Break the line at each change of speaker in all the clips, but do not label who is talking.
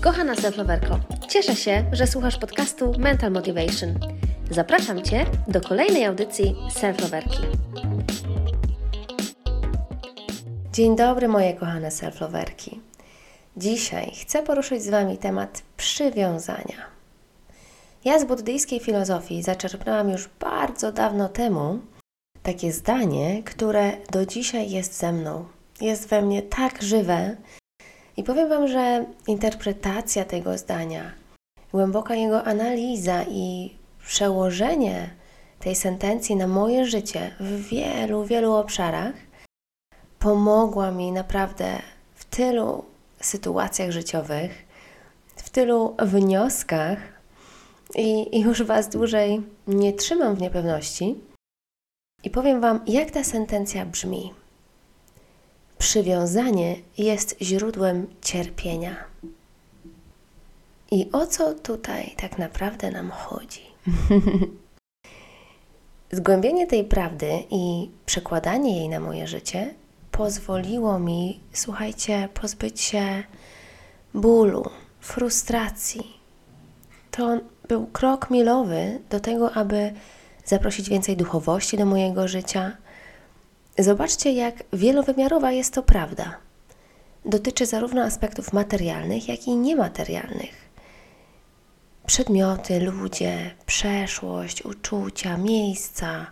Kochana self-loverko, cieszę się, że słuchasz podcastu Mental Motivation. Zapraszam Cię do kolejnej audycji self-loverki. Dzień dobry moje kochane self-loverki. Dzisiaj chcę poruszyć z Wami temat przywiązania. Ja z buddyjskiej filozofii zaczerpnęłam już bardzo dawno temu takie zdanie, które do dzisiaj jest ze mną. Jest we mnie tak żywe, i powiem Wam, że interpretacja tego zdania, głęboka jego analiza i przełożenie tej sentencji na moje życie w wielu, wielu obszarach pomogła mi naprawdę w tylu sytuacjach życiowych, w tylu wnioskach i, już Was dłużej nie trzymam w niepewności i powiem Wam, jak ta sentencja brzmi. Przywiązanie jest źródłem cierpienia. I o co tutaj tak naprawdę nam chodzi? Zgłębienie tej prawdy i przekładanie jej na moje życie pozwoliło mi, słuchajcie, pozbyć się bólu, frustracji. To był krok milowy do tego, aby zaprosić więcej duchowości do mojego życia Zobaczcie, jak wielowymiarowa jest to prawda. Dotyczy zarówno aspektów materialnych, jak i niematerialnych. Przedmioty, ludzie, przeszłość, uczucia, miejsca,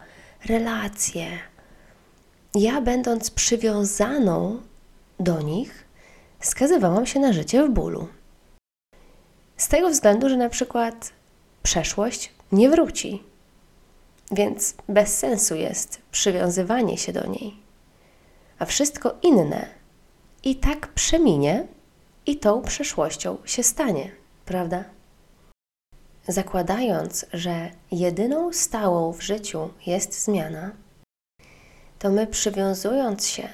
relacje. Ja, będąc przywiązaną do nich, skazywałam się na życie w bólu. Z tego względu, że na przykład przeszłość nie wróci, więc bez sensu jest przywiązywanie się do niej. A wszystko inne i tak przeminie i tą przeszłością się stanie, prawda? Zakładając, że jedyną stałą w życiu jest zmiana, to my przywiązując się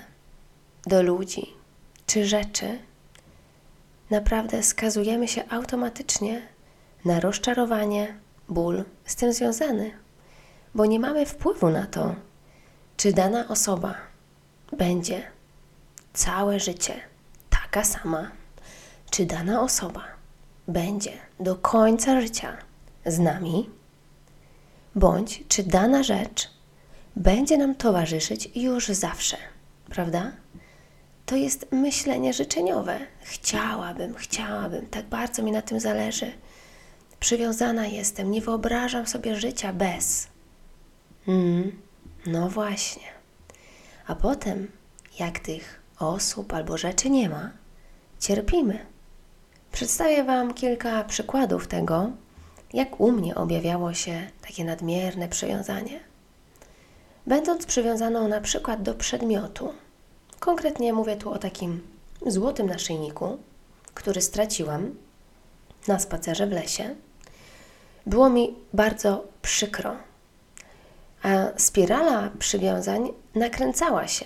do ludzi czy rzeczy, naprawdę skazujemy się automatycznie na rozczarowanie, ból z tym związany bo nie mamy wpływu na to, czy dana osoba będzie całe życie taka sama, czy dana osoba będzie do końca życia z nami, bądź czy dana rzecz będzie nam towarzyszyć już zawsze, prawda? To jest myślenie życzeniowe. Chciałabym, chciałabym, tak bardzo mi na tym zależy. Przywiązana jestem, nie wyobrażam sobie życia bez. Mm, no właśnie. A potem, jak tych osób albo rzeczy nie ma, cierpimy. Przedstawię Wam kilka przykładów tego, jak u mnie objawiało się takie nadmierne przywiązanie. Będąc przywiązaną na przykład do przedmiotu, konkretnie mówię tu o takim złotym naszyjniku, który straciłam na spacerze w lesie, było mi bardzo przykro a spirala przywiązań nakręcała się,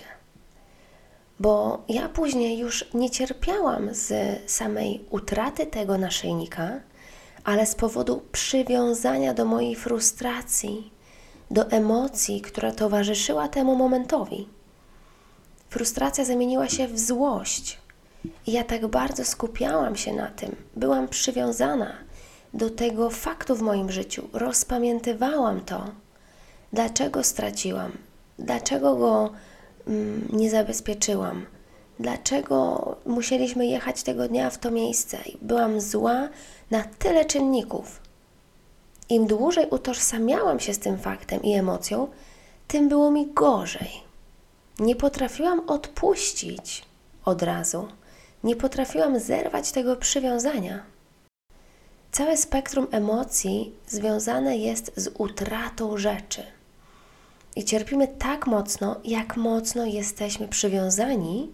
bo ja później już nie cierpiałam z samej utraty tego naszyjnika, ale z powodu przywiązania do mojej frustracji, do emocji, która towarzyszyła temu momentowi. Frustracja zamieniła się w złość. I ja tak bardzo skupiałam się na tym, byłam przywiązana do tego faktu w moim życiu, rozpamiętywałam to dlaczego straciłam, dlaczego go mm, nie zabezpieczyłam, dlaczego musieliśmy jechać tego dnia w to miejsce. Byłam zła na tyle czynników. Im dłużej utożsamiałam się z tym faktem i emocją, tym było mi gorzej. Nie potrafiłam odpuścić od razu. Nie potrafiłam zerwać tego przywiązania. Całe spektrum emocji związane jest z utratą rzeczy. I cierpimy tak mocno, jak mocno jesteśmy przywiązani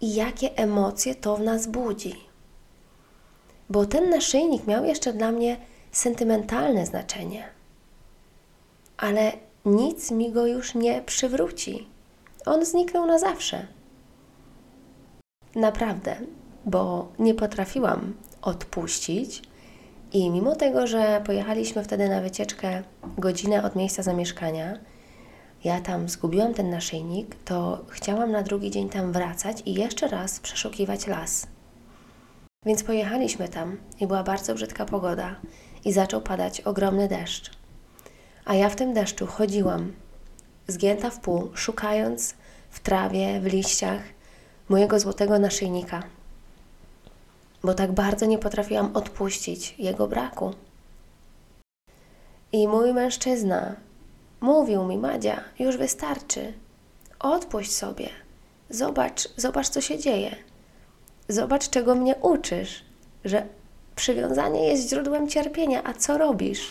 i jakie emocje to w nas budzi. Bo ten naszyjnik miał jeszcze dla mnie sentymentalne znaczenie. Ale nic mi go już nie przywróci. On zniknął na zawsze. Naprawdę, bo nie potrafiłam odpuścić. I mimo tego, że pojechaliśmy wtedy na wycieczkę godzinę od miejsca zamieszkania, ja tam zgubiłam ten naszyjnik, to chciałam na drugi dzień tam wracać i jeszcze raz przeszukiwać las. Więc pojechaliśmy tam i była bardzo brzydka pogoda i zaczął padać ogromny deszcz. A ja w tym deszczu chodziłam, zgięta w pół, szukając w trawie, w liściach mojego złotego naszyjnika, bo tak bardzo nie potrafiłam odpuścić jego braku. I mój mężczyzna mówił mi, Madzia, już wystarczy, odpuść sobie, zobacz, zobacz, co się dzieje, zobacz, czego mnie uczysz, że przywiązanie jest źródłem cierpienia, a co robisz?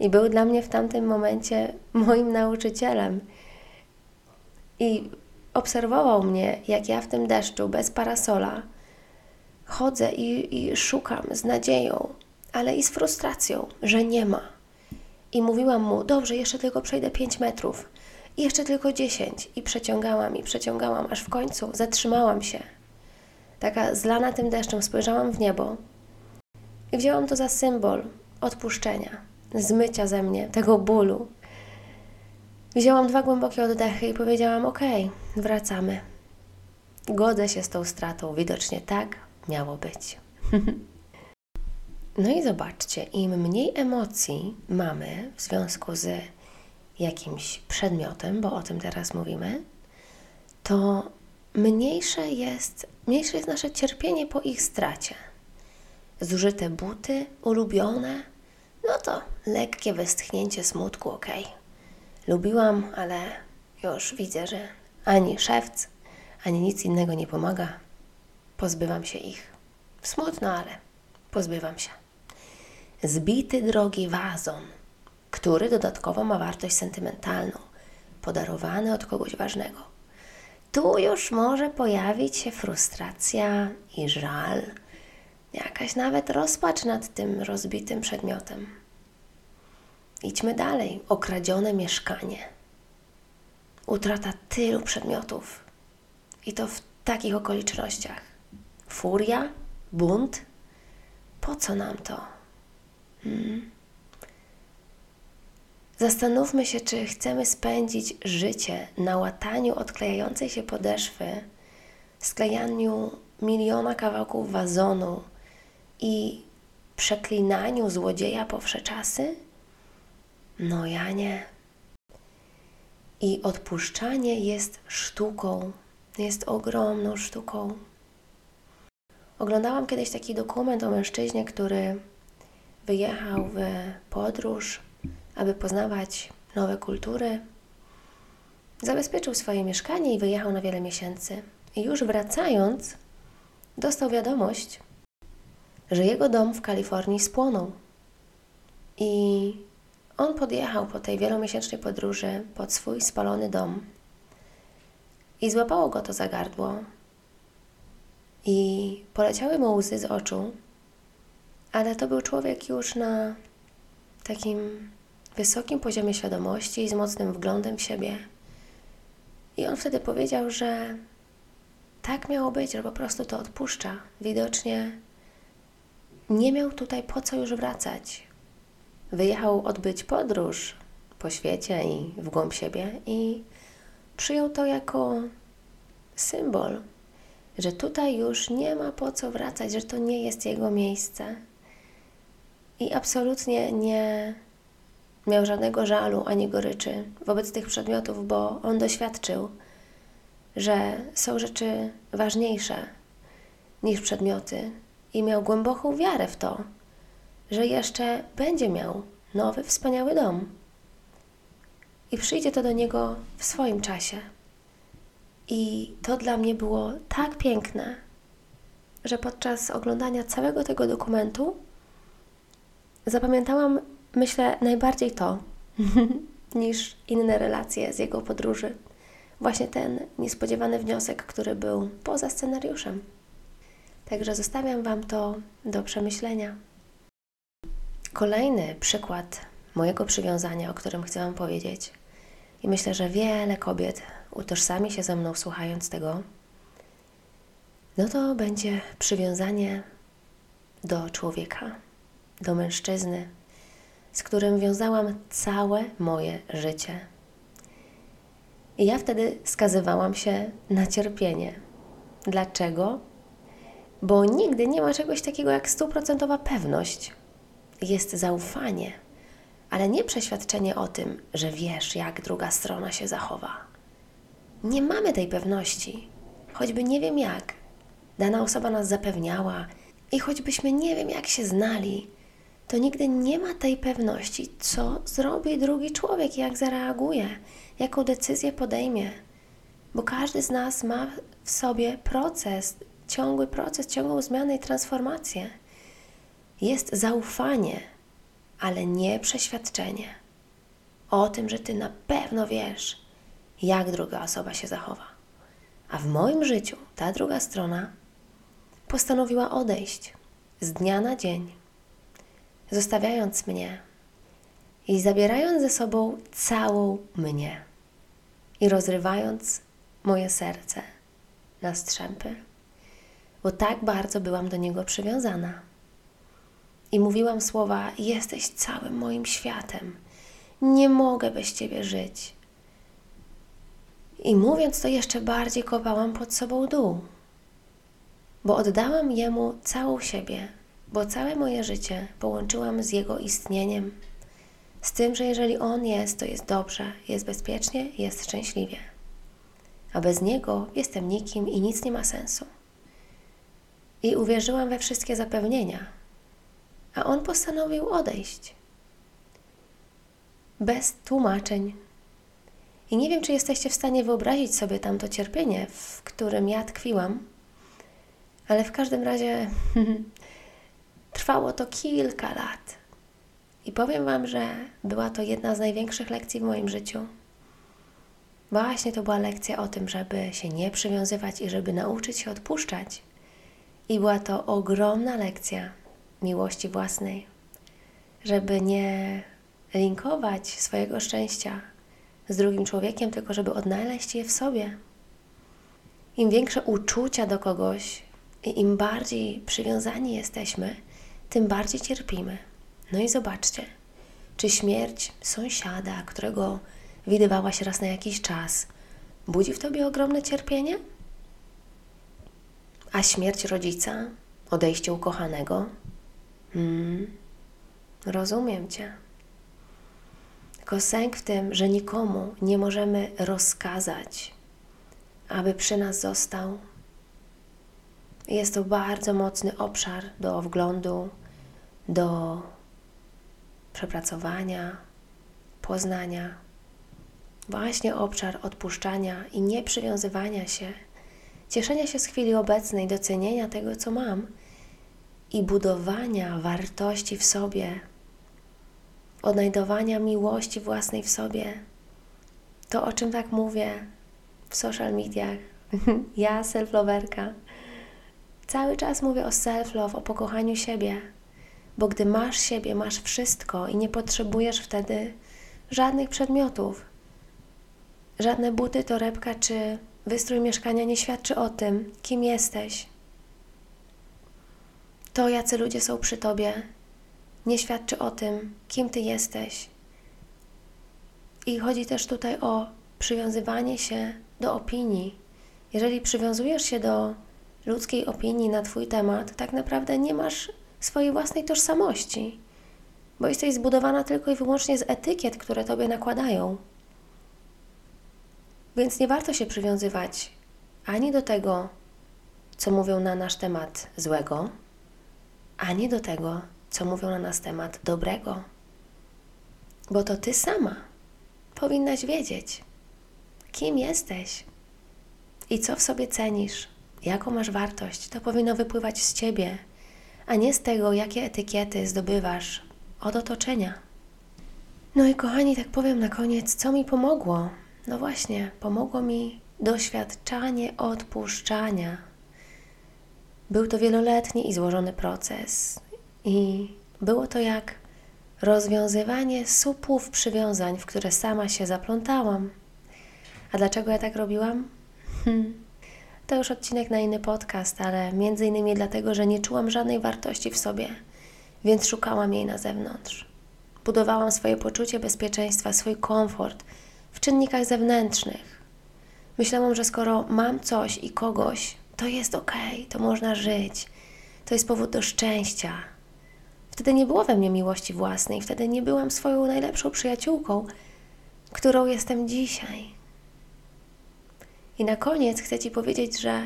I był dla mnie w tamtym momencie moim nauczycielem. I obserwował mnie, jak ja w tym deszczu, bez parasola, chodzę i, i szukam z nadzieją, ale i z frustracją, że nie ma. I mówiłam mu, dobrze, jeszcze tylko przejdę 5 metrów, i jeszcze tylko 10. I przeciągałam, i przeciągałam, aż w końcu zatrzymałam się. Taka zlana tym deszczem, spojrzałam w niebo i wzięłam to za symbol odpuszczenia, zmycia ze mnie tego bólu. Wzięłam dwa głębokie oddechy i powiedziałam: OK, wracamy. Godzę się z tą stratą, widocznie tak miało być. no i zobaczcie, im mniej emocji mamy w związku z jakimś przedmiotem, bo o tym teraz mówimy, to mniejsze jest, mniejsze jest nasze cierpienie po ich stracie. Zużyte buty, ulubione, no to lekkie westchnięcie smutku, ok. Lubiłam, ale już widzę, że ani szewc, ani nic innego nie pomaga. Pozbywam się ich. Smutno, ale pozbywam się. Zbity drogi wazon, który dodatkowo ma wartość sentymentalną, podarowany od kogoś ważnego. Tu już może pojawić się frustracja i żal, jakaś nawet rozpacz nad tym rozbitym przedmiotem. Idźmy dalej. Okradzione mieszkanie. Utrata tylu przedmiotów. I to w takich okolicznościach. Furia? Bunt? Po co nam to? Hmm. Zastanówmy się, czy chcemy spędzić życie na łataniu odklejającej się podeszwy, sklejaniu miliona kawałków wazonu i przeklinaniu złodzieja po wsze czasy? No ja nie. I odpuszczanie jest sztuką, jest ogromną sztuką. Oglądałam kiedyś taki dokument o mężczyźnie, który wyjechał w podróż, aby poznawać nowe kultury. Zabezpieczył swoje mieszkanie i wyjechał na wiele miesięcy. I już wracając, dostał wiadomość, że jego dom w Kalifornii spłonął. I on podjechał po tej wielomiesięcznej podróży pod swój spalony dom i złapało go to za gardło. I poleciały mu łzy z oczu, ale to był człowiek już na takim wysokim poziomie świadomości z mocnym wglądem w siebie. I on wtedy powiedział, że tak miało być, że po prostu to odpuszcza. Widocznie nie miał tutaj po co już wracać. Wyjechał odbyć podróż po świecie i w głąb siebie i przyjął to jako symbol, że tutaj już nie ma po co wracać, że to nie jest jego miejsce. I absolutnie nie miał żadnego żalu ani goryczy wobec tych przedmiotów, bo on doświadczył, że są rzeczy ważniejsze niż przedmioty, i miał głęboką wiarę w to, że jeszcze będzie miał nowy, wspaniały dom. I przyjdzie to do niego w swoim czasie. I to dla mnie było tak piękne, że podczas oglądania całego tego dokumentu zapamiętałam, myślę, najbardziej to, niż inne relacje z jego podróży. Właśnie ten niespodziewany wniosek, który był poza scenariuszem. Także zostawiam Wam to do przemyślenia. Kolejny przykład mojego przywiązania, o którym chcę Wam powiedzieć, i myślę, że wiele kobiet utożsami się ze mną słuchając tego, no to będzie przywiązanie do człowieka, do mężczyzny, z którym wiązałam całe moje życie. I ja wtedy skazywałam się na cierpienie. Dlaczego? Bo nigdy nie ma czegoś takiego jak stuprocentowa pewność. Jest zaufanie, ale nie przeświadczenie o tym, że wiesz, jak druga strona się zachowa. Nie mamy tej pewności, choćby nie wiem jak. Dana osoba nas zapewniała i choćbyśmy nie wiem jak się znali, to nigdy nie ma tej pewności, co zrobi drugi człowiek, jak zareaguje, jaką decyzję podejmie. Bo każdy z nas ma w sobie proces, ciągły proces, ciągłą zmianę i transformację. Jest zaufanie, ale nie przeświadczenie o tym, że ty na pewno wiesz, jak druga osoba się zachowa. A w moim życiu ta druga strona postanowiła odejść z dnia na dzień zostawiając mnie i zabierając ze sobą całą mnie i rozrywając moje serce na strzępy, bo tak bardzo byłam do niego przywiązana. I mówiłam słowa: Jesteś całym moim światem, nie mogę bez ciebie żyć. I mówiąc to, jeszcze bardziej kopałam pod sobą dół, bo oddałam jemu całą siebie, bo całe moje życie połączyłam z Jego istnieniem, z tym, że jeżeli On jest, to jest dobrze, jest bezpiecznie, jest szczęśliwie. A bez Niego jestem nikim i nic nie ma sensu. I uwierzyłam we wszystkie zapewnienia, a On postanowił odejść. Bez tłumaczeń. I nie wiem, czy jesteście w stanie wyobrazić sobie tamto cierpienie, w którym ja tkwiłam, ale w każdym razie Trwało to kilka lat. I powiem Wam, że była to jedna z największych lekcji w moim życiu. Właśnie to była lekcja o tym, żeby się nie przywiązywać i żeby nauczyć się odpuszczać. I była to ogromna lekcja miłości własnej, żeby nie linkować swojego szczęścia z drugim człowiekiem, tylko żeby odnaleźć je w sobie. Im większe uczucia do kogoś i im bardziej przywiązani jesteśmy, tym bardziej cierpimy. No i zobaczcie, czy śmierć sąsiada, którego widywałaś raz na jakiś czas, budzi w tobie ogromne cierpienie? A śmierć rodzica, odejście ukochanego? Hmm, rozumiem cię. Tylko sęk w tym, że nikomu nie możemy rozkazać, aby przy nas został. Jest to bardzo mocny obszar do wglądu, do przepracowania, poznania. Właśnie obszar odpuszczania i nieprzywiązywania się, cieszenia się z chwili obecnej, docenienia tego, co mam i budowania wartości w sobie, odnajdowania miłości własnej w sobie. To, o czym tak mówię w social mediach, ja, self-loverka, cały czas mówię o self-love, o pokochaniu siebie bo gdy masz siebie, masz wszystko i nie potrzebujesz wtedy żadnych przedmiotów. Żadne buty, torebka czy wystrój mieszkania nie świadczy o tym, kim jesteś. To, jacy ludzie są przy tobie, nie świadczy o tym, kim ty jesteś. I chodzi też tutaj o przywiązywanie się do opinii. Jeżeli przywiązujesz się do ludzkiej opinii na Twój temat, tak naprawdę nie masz swojej własnej tożsamości, bo jesteś zbudowana tylko i wyłącznie z etykiet, które tobie nakładają. Więc nie warto się przywiązywać ani do tego, co mówią na nasz temat złego, ani do tego, co mówią na nas temat dobrego. Bo to ty sama powinnaś wiedzieć, kim jesteś i co w sobie cenisz, jaką masz wartość. To powinno wypływać z ciebie, a nie z tego, jakie etykiety zdobywasz od otoczenia. No i kochani, tak powiem na koniec, co mi pomogło? No właśnie, pomogło mi doświadczanie odpuszczania. Był to wieloletni i złożony proces, i było to jak rozwiązywanie supów przywiązań, w które sama się zaplątałam. A dlaczego ja tak robiłam? Hmm. To już odcinek na inny podcast, ale między innymi dlatego, że nie czułam żadnej wartości w sobie, więc szukałam jej na zewnątrz. Budowałam swoje poczucie bezpieczeństwa, swój komfort w czynnikach zewnętrznych. Myślałam, że skoro mam coś i kogoś, to jest ok, to można żyć, to jest powód do szczęścia. Wtedy nie było we mnie miłości własnej, wtedy nie byłam swoją najlepszą przyjaciółką, którą jestem dzisiaj. I na koniec chcę Ci powiedzieć, że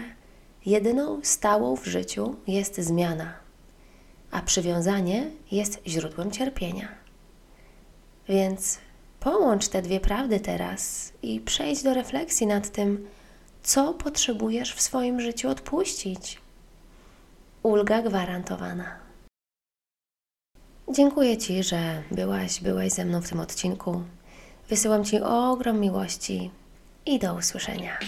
jedyną stałą w życiu jest zmiana, a przywiązanie jest źródłem cierpienia. Więc połącz te dwie prawdy teraz i przejdź do refleksji nad tym, co potrzebujesz w swoim życiu odpuścić. Ulga gwarantowana. Dziękuję Ci, że byłaś, byłeś ze mną w tym odcinku. Wysyłam Ci ogrom miłości i do usłyszenia.